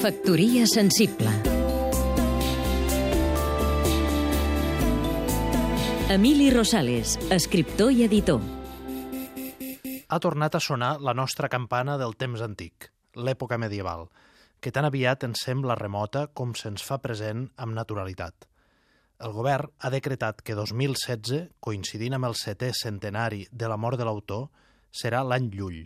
Factoria sensible Emili Rosales, escriptor i editor Ha tornat a sonar la nostra campana del temps antic, l'època medieval, que tan aviat ens sembla remota com se'ns fa present amb naturalitat. El govern ha decretat que 2016, coincidint amb el setè centenari de la mort de l'autor, serà l'any Llull.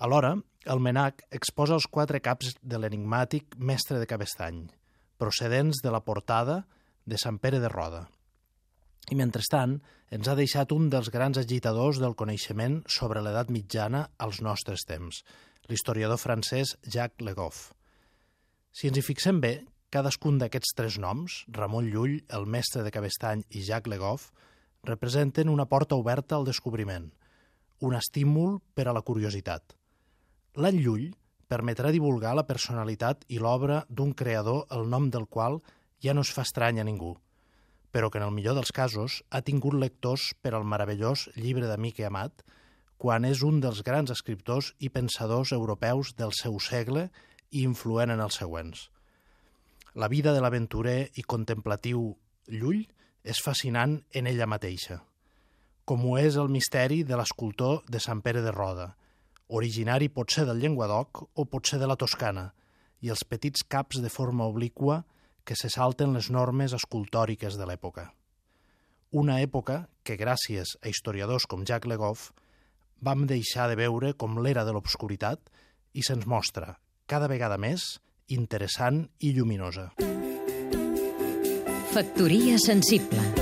Alhora, el MENAC exposa els quatre caps de l'enigmàtic mestre de Cabestany, procedents de la portada de Sant Pere de Roda. I mentrestant, ens ha deixat un dels grans agitadors del coneixement sobre l'edat mitjana als nostres temps, l'historiador francès Jacques Le Goff. Si ens hi fixem bé, cadascun d'aquests tres noms, Ramon Llull, el mestre de Cabestany i Jacques Le Goff, representen una porta oberta al descobriment, un estímul per a la curiositat. L'any Llull permetrà divulgar la personalitat i l'obra d'un creador el nom del qual ja no es fa estrany a ningú, però que en el millor dels casos ha tingut lectors per al meravellós llibre d'Amic i Amat, quan és un dels grans escriptors i pensadors europeus del seu segle i influent en els següents. La vida de l'aventurer i contemplatiu Llull és fascinant en ella mateixa, com ho és el misteri de l'escultor de Sant Pere de Roda, originari potser del Llenguadoc o potser de la Toscana, i els petits caps de forma obliqua que se salten les normes escultòriques de l'època. Una època que, gràcies a historiadors com Jacques Le Goff, vam deixar de veure com l'era de l'obscuritat i se'ns mostra, cada vegada més, interessant i lluminosa. Factoria sensible